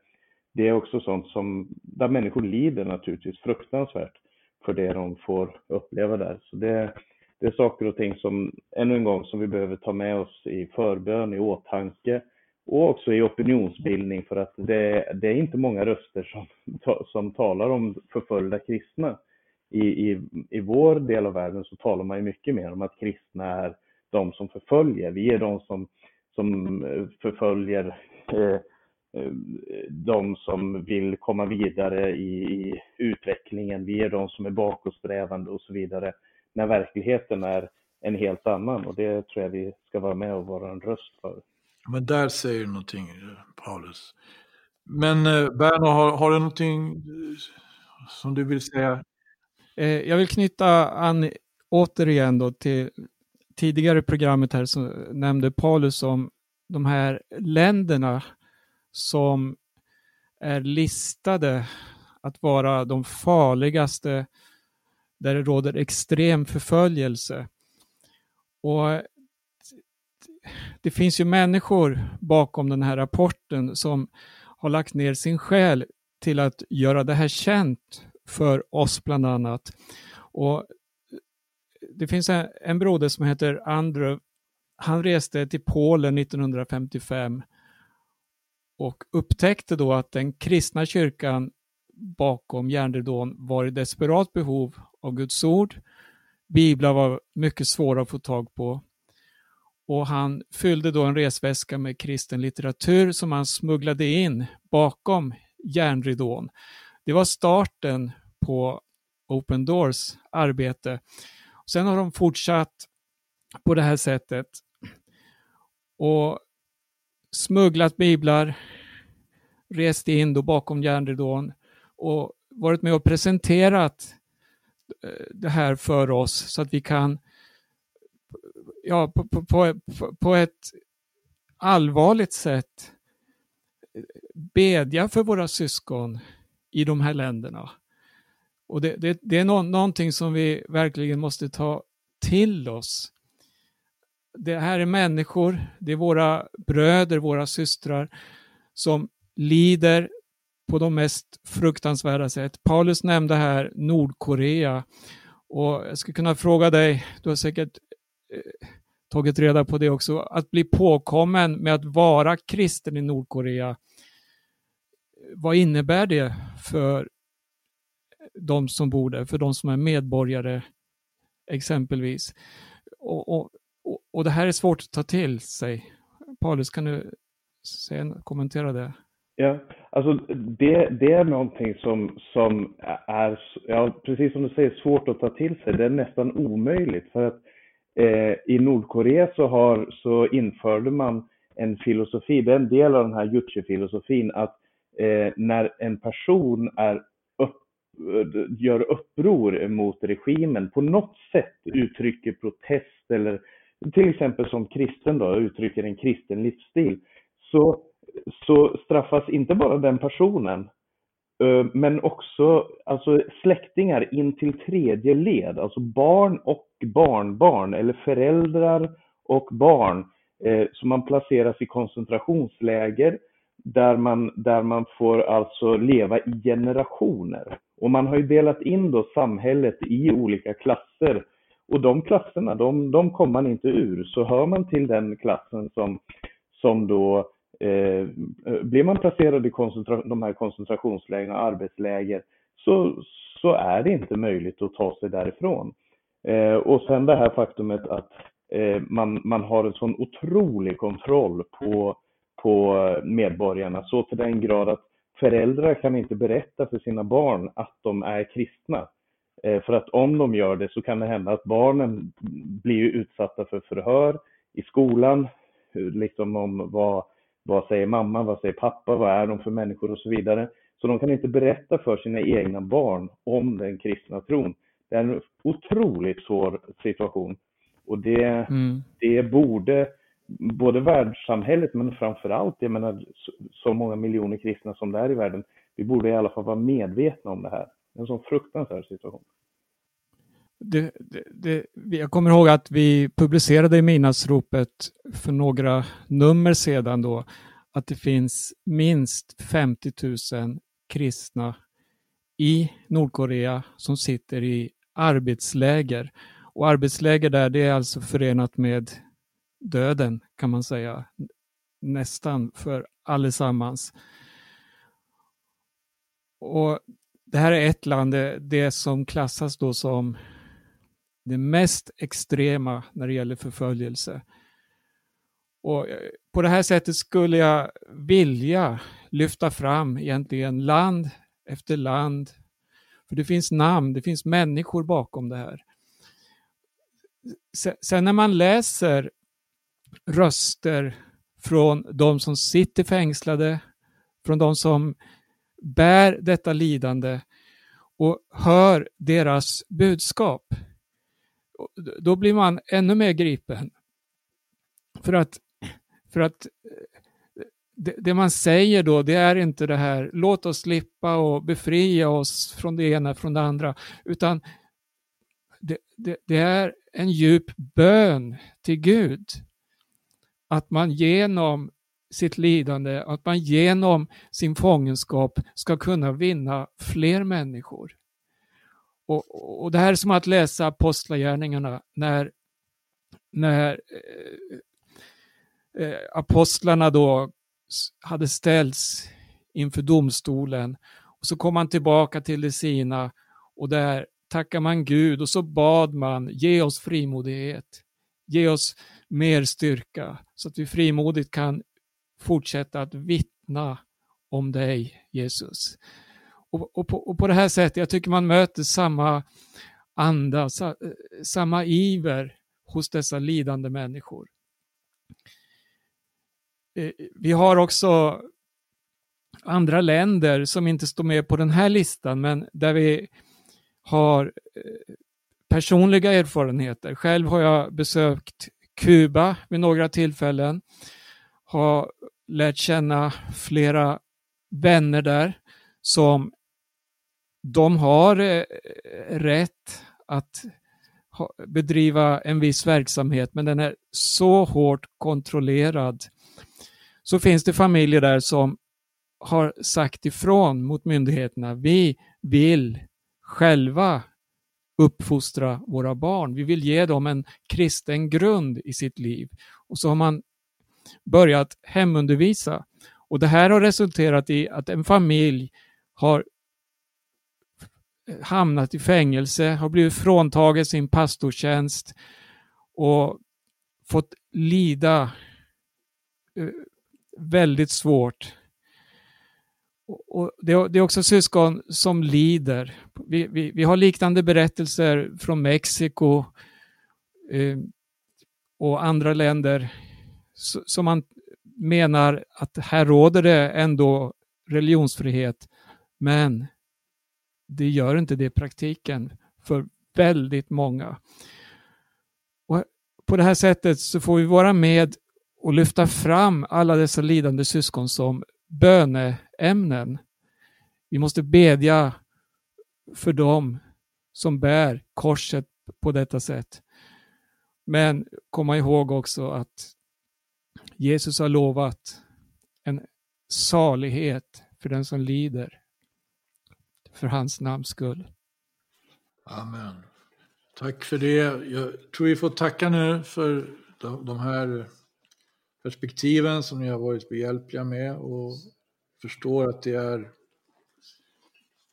det är också sånt som, där människor lider naturligtvis fruktansvärt för det de får uppleva där. Så det, det är saker och ting som, ännu en gång, som vi behöver ta med oss i förbön, i åtanke och också i opinionsbildning för att det, det är inte många röster som, som talar om förföljda kristna. I, i, I vår del av världen så talar man ju mycket mer om att kristna är de som förföljer. Vi är de som, som eh, förföljer eh, eh, de som vill komma vidare i, i, utvecklingen. Vi är de som är bakåtsträvande och så vidare. När verkligheten är en helt annan och det tror jag vi ska vara med och vara en röst för. Men där säger du någonting, Paulus. Men eh, Berno, har, har du någonting som du vill säga? Eh, jag vill knyta an återigen då till tidigare programmet här som nämnde Paulus om de här länderna som är listade att vara de farligaste där det råder extrem förföljelse. Och det finns ju människor bakom den här rapporten som har lagt ner sin själ till att göra det här känt för oss bland annat. Och det finns en, en broder som heter Andrew. Han reste till Polen 1955 och upptäckte då att den kristna kyrkan bakom järnridån var i desperat behov av Guds ord. Biblar var mycket svåra att få tag på och han fyllde då en resväska med kristen litteratur som han smugglade in bakom järnridån. Det var starten på Open Doors arbete. Sen har de fortsatt på det här sättet och smugglat biblar, rest in då bakom järnridån och varit med och presenterat eh, det här för oss så att vi kan ja, på, på, på, på ett allvarligt sätt eh, bedja för våra syskon i de här länderna. Och det, det, det är no någonting som vi verkligen måste ta till oss. Det här är människor, det är våra bröder, våra systrar som lider på de mest fruktansvärda sätt. Paulus nämnde här Nordkorea och jag skulle kunna fråga dig, du har säkert eh, tagit reda på det också, att bli påkommen med att vara kristen i Nordkorea. Vad innebär det för de som bor där, för de som är medborgare exempelvis? Och, och, och det här är svårt att ta till sig. Paulus, kan du sen kommentera det? Ja, alltså det, det är någonting som, som är, ja, precis som du säger, svårt att ta till sig. Det är nästan omöjligt för att Eh, I Nordkorea så, har, så införde man en filosofi, det är en del av den här Juche-filosofin, att eh, när en person är upp, eh, gör uppror mot regimen, på något sätt uttrycker protest eller till exempel som kristen då, uttrycker en kristen livsstil, så, så straffas inte bara den personen, eh, men också alltså släktingar in till tredje led, alltså barn och barnbarn eller föräldrar och barn Så som man placeras i koncentrationsläger där man, där man får alltså leva i generationer. Och man har ju delat in då samhället i olika klasser och de klasserna, de, de kommer man inte ur. Så hör man till den klassen som, som då eh, blir man placerad i koncentra de här koncentrationslägren och arbetsläger så, så är det inte möjligt att ta sig därifrån. Eh, och sen det här faktumet att eh, man, man har en sån otrolig kontroll på, på medborgarna så till den grad att föräldrar kan inte berätta för sina barn att de är kristna. Eh, för att om de gör det så kan det hända att barnen blir utsatta för förhör i skolan, liksom om vad, vad säger mamma, vad säger pappa, vad är de för människor och så vidare. Så de kan inte berätta för sina egna barn om den kristna tron. Det är en otroligt svår situation. Och det, mm. det borde både världssamhället men framför allt, jag menar så många miljoner kristna som det är i världen, vi borde i alla fall vara medvetna om det här. En sån fruktansvärd situation. Det, det, det, jag kommer ihåg att vi publicerade i minnesropet för några nummer sedan då att det finns minst 50 000 kristna i Nordkorea som sitter i arbetsläger. Och arbetsläger där, det är alltså förenat med döden kan man säga. Nästan för allesammans. Och det här är ett land, det, det som klassas då som det mest extrema när det gäller förföljelse. Och på det här sättet skulle jag vilja lyfta fram egentligen land efter land. För det finns namn, det finns människor bakom det här. Sen när man läser röster från de som sitter fängslade, från de som bär detta lidande och hör deras budskap, då blir man ännu mer gripen. För att, för att eh, det, det, man säger då, det är inte det här, låt oss slippa och befria oss från det ena, från det andra, utan det, det, det är en djup bön till Gud. Att man genom sitt lidande, att man genom sin fångenskap ska kunna vinna fler människor. Och, och det här är som att läsa Apostlagärningarna när, när eh, eh apostlarna då hade ställts inför domstolen. Och så kom man tillbaka till det sina och där tackar man Gud och så bad man, ge oss frimodighet, ge oss mer styrka så att vi frimodigt kan fortsätta att vittna om dig, Jesus. Och, och, på, och på det här sättet, jag tycker man möter samma anda, sa, eh, samma iver hos dessa lidande människor. Eh, vi har också andra länder som inte står med på den här listan, men där vi har eh, personliga erfarenheter. Själv har jag besökt Kuba vid några tillfällen, har lärt känna flera vänner där som de har eh, rätt att bedriva en viss verksamhet, men den är så hårt kontrollerad så finns det familjer där som har sagt ifrån mot myndigheterna. Vi vill själva uppfostra våra barn. Vi vill ge dem en kristen grund i sitt liv. Och så har man börjat hemundervisa. Och det här har resulterat i att en familj har hamnat i fängelse, har blivit fråntagen sin pastortjänst och fått lida eh, väldigt svårt. Och det, är också syskon som lider. Vi, vi, vi har liknande berättelser från Mexiko eh, och andra länder som man menar att här råder det ändå religionsfrihet. Men det gör inte det i praktiken för väldigt många. Och på det här sättet så får vi vara med och lyfta fram alla dessa lidande syskon som böneämnen. Vi måste bedja för dem som bär korset på detta sätt. Men komma ihåg också att Jesus har lovat en salighet för den som lider för hans namns skull. Amen. Tack för det. Jag tror vi får tacka nu för de här perspektiven som ni har varit behjälpliga med och förstår att det är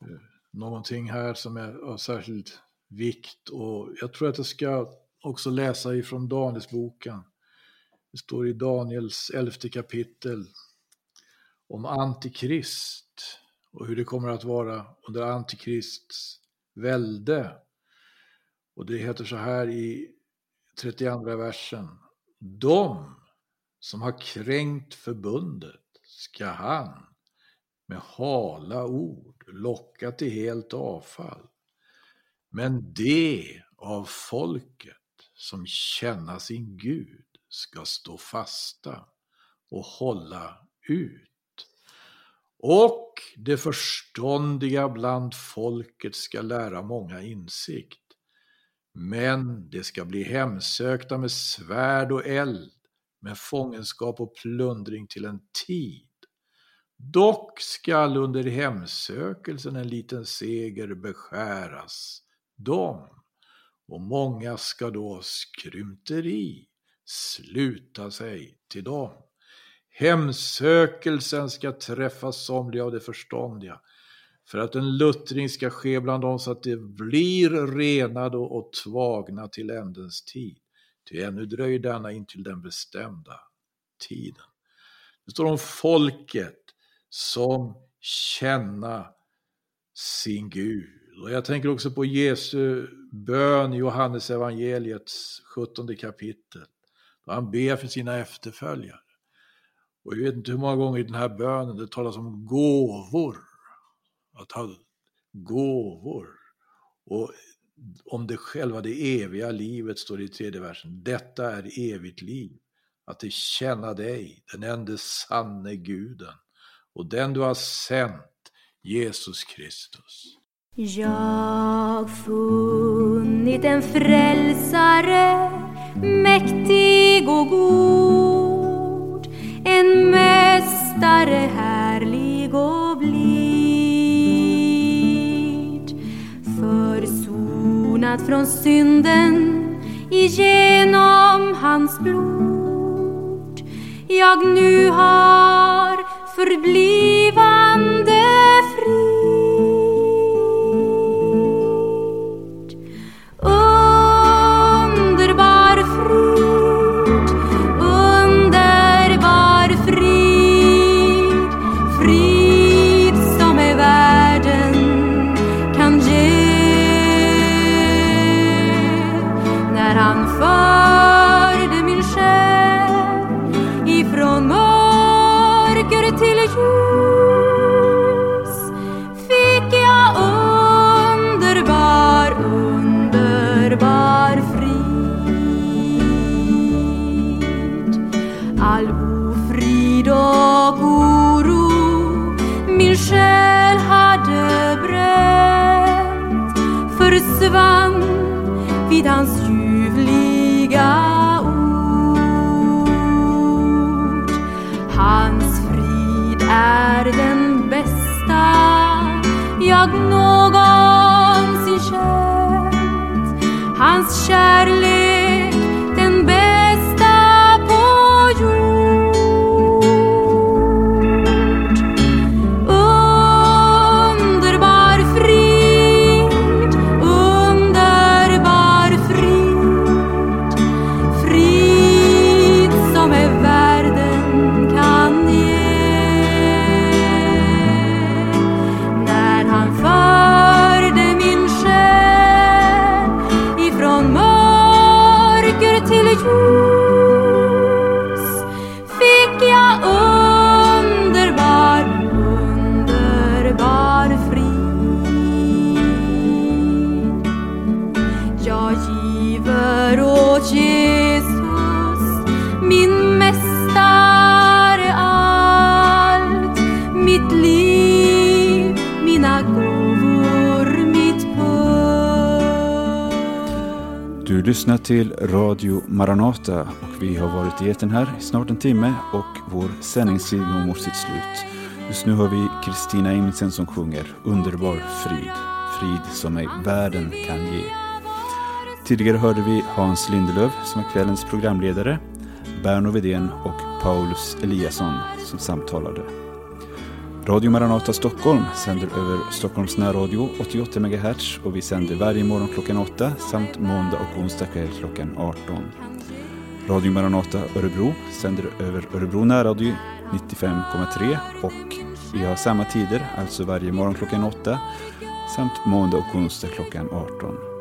eh, någonting här som är av särskild vikt. Och jag tror att jag ska också läsa ifrån Danielsboken. Det står i Daniels elfte kapitel om Antikrist och hur det kommer att vara under Antikrists välde. Och det heter så här i 32 versen. De som har kränkt förbundet ska han med hala ord locka till helt avfall. Men det av folket som känna sin Gud ska stå fasta och hålla ut. Och det förståndiga bland folket ska lära många insikt. Men det ska bli hemsökta med svärd och eld med fångenskap och plundring till en tid. Dock skall under hemsökelsen en liten seger beskäras dem och många ska då skrymteri sluta sig till dem. Hemsökelsen ska träffa somliga av de förståndiga för att en luttring ska ske bland dem så att de blir renade och tvagna till ändens tid. Ty ännu dröjer denna in till den bestämda tiden. Det står om folket som känna sin Gud. Och jag tänker också på Jesu bön i Johannes evangeliets 17 kapitel. Då han ber för sina efterföljare. Och jag vet inte hur många gånger i den här bönen det talas om gåvor. Att ha gåvor. Och om det själva det eviga livet står det i tredje versen. Detta är evigt liv. Att det känna dig, den enda sanne guden och den du har sänt, Jesus Kristus. Jag funnit en frälsare mäktig och god en mästare här försonad från synden igenom hans blod. Jag nu har förblivat lyssnar till Radio Maranata och vi har varit i eten här i snart en timme och vår sändningstid går mot sitt slut. Just nu har vi Kristina Imsen som sjunger Underbar frid, frid som ej världen kan ge. Tidigare hörde vi Hans Lindelöf som är kvällens programledare, Berno Vedén och Paulus Eliasson som samtalade. Radio Maranata Stockholm sänder över Stockholms närradio 88 MHz och vi sänder varje morgon klockan 8 samt måndag och onsdag kväll klockan 18. Radio Maranata Örebro sänder över Örebro närradio 95,3 och vi har samma tider, alltså varje morgon klockan 8 samt måndag och onsdag klockan 18.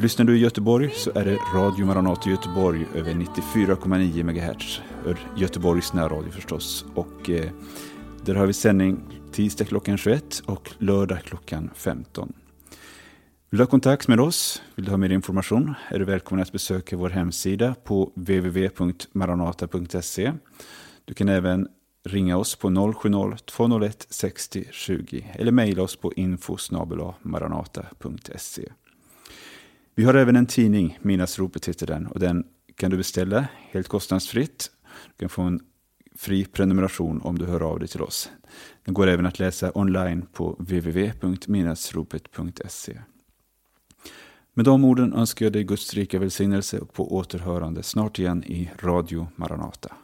Lyssnar du i Göteborg så är det Radio Maranata Göteborg över 94,9 MHz. Göteborgs närradio förstås. Och eh, där har vi sändning tisdag klockan 21 och lördag klockan 15. Vill du ha kontakt med oss? Vill du ha mer information? Är du välkommen att besöka vår hemsida på www.maranata.se. Du kan även ringa oss på 070-201 60 20 eller mejla oss på info maranata.se. Vi har även en tidning, Midnattsropet heter den, och den kan du beställa helt kostnadsfritt. Du kan få en fri prenumeration om du hör av dig till oss. Den går även att läsa online på www.midnattsropet.se. Med de orden önskar jag dig Guds rika välsignelse och på återhörande snart igen i Radio Maranata.